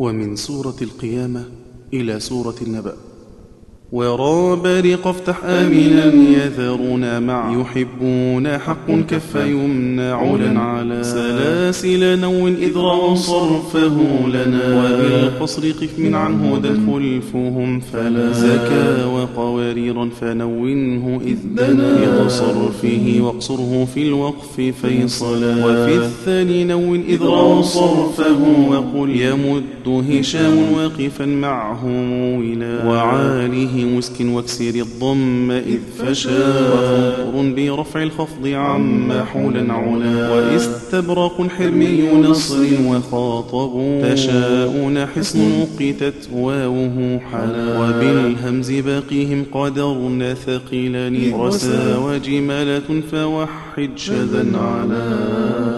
ومن سورة القيامة إلى سورة النبأ. ورا برق افتح آمنا يذرون مع يحبون حق كف يمنى علا علا سلاسل نون إذ رووا صرفه لنا. وبالقصر قف من عن هدى خلفهم فلا زكا وقواريرا فنونه إذ دنا رضا صرفه واقصره في الوقف فيصلا وفي الثان نون إذ رووا صرفه وقل يمد هشام واقفا معه مولا وعاله مسك واكسر الضم إذ فشا وفنطر برفع الخفض عم حولا علا واستبرق حرمي نصر وخاطب تشاؤون حصن وقتت واوه حلا وبالهمز باقيهم قدرن ثقيلا رسا وجمالة فوحد شذا على